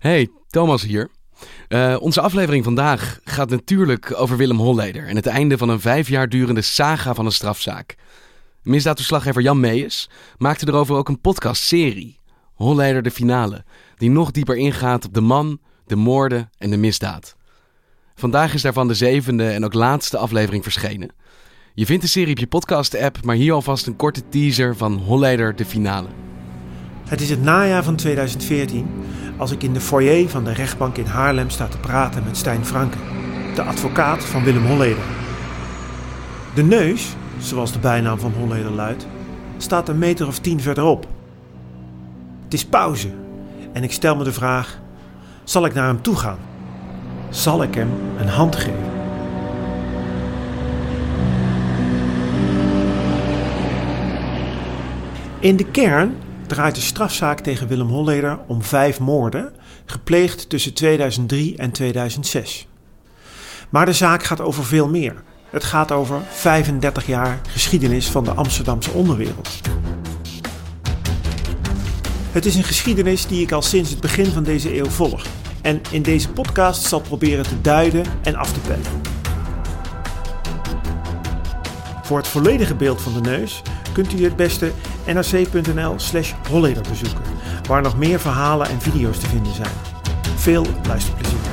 Hey, Thomas hier. Uh, onze aflevering vandaag gaat natuurlijk over Willem Holleder en het einde van een vijf jaar durende saga van een strafzaak. Misdaadverslaggever Jan Meijers maakte erover ook een podcastserie, Holleder de Finale, die nog dieper ingaat op de man, de moorden en de misdaad. Vandaag is daarvan de zevende en ook laatste aflevering verschenen. Je vindt de serie op je podcast-app, maar hier alvast een korte teaser van Holleder de Finale. Het is het najaar van 2014 als ik in de foyer van de rechtbank in Haarlem sta te praten met Stijn Franke, de advocaat van Willem Holleder. De neus, zoals de bijnaam van Holleder luidt, staat een meter of tien verderop. Het is pauze en ik stel me de vraag: zal ik naar hem toe gaan? Zal ik hem een hand geven? In de kern draait de strafzaak tegen Willem Holleder om vijf moorden, gepleegd tussen 2003 en 2006. Maar de zaak gaat over veel meer. Het gaat over 35 jaar geschiedenis van de Amsterdamse onderwereld. Het is een geschiedenis die ik al sinds het begin van deze eeuw volg en in deze podcast zal proberen te duiden en af te pellen. Voor het volledige beeld van de neus kunt u het beste nrc.nl slash bezoeken, waar nog meer verhalen en video's te vinden zijn. Veel luisterplezier.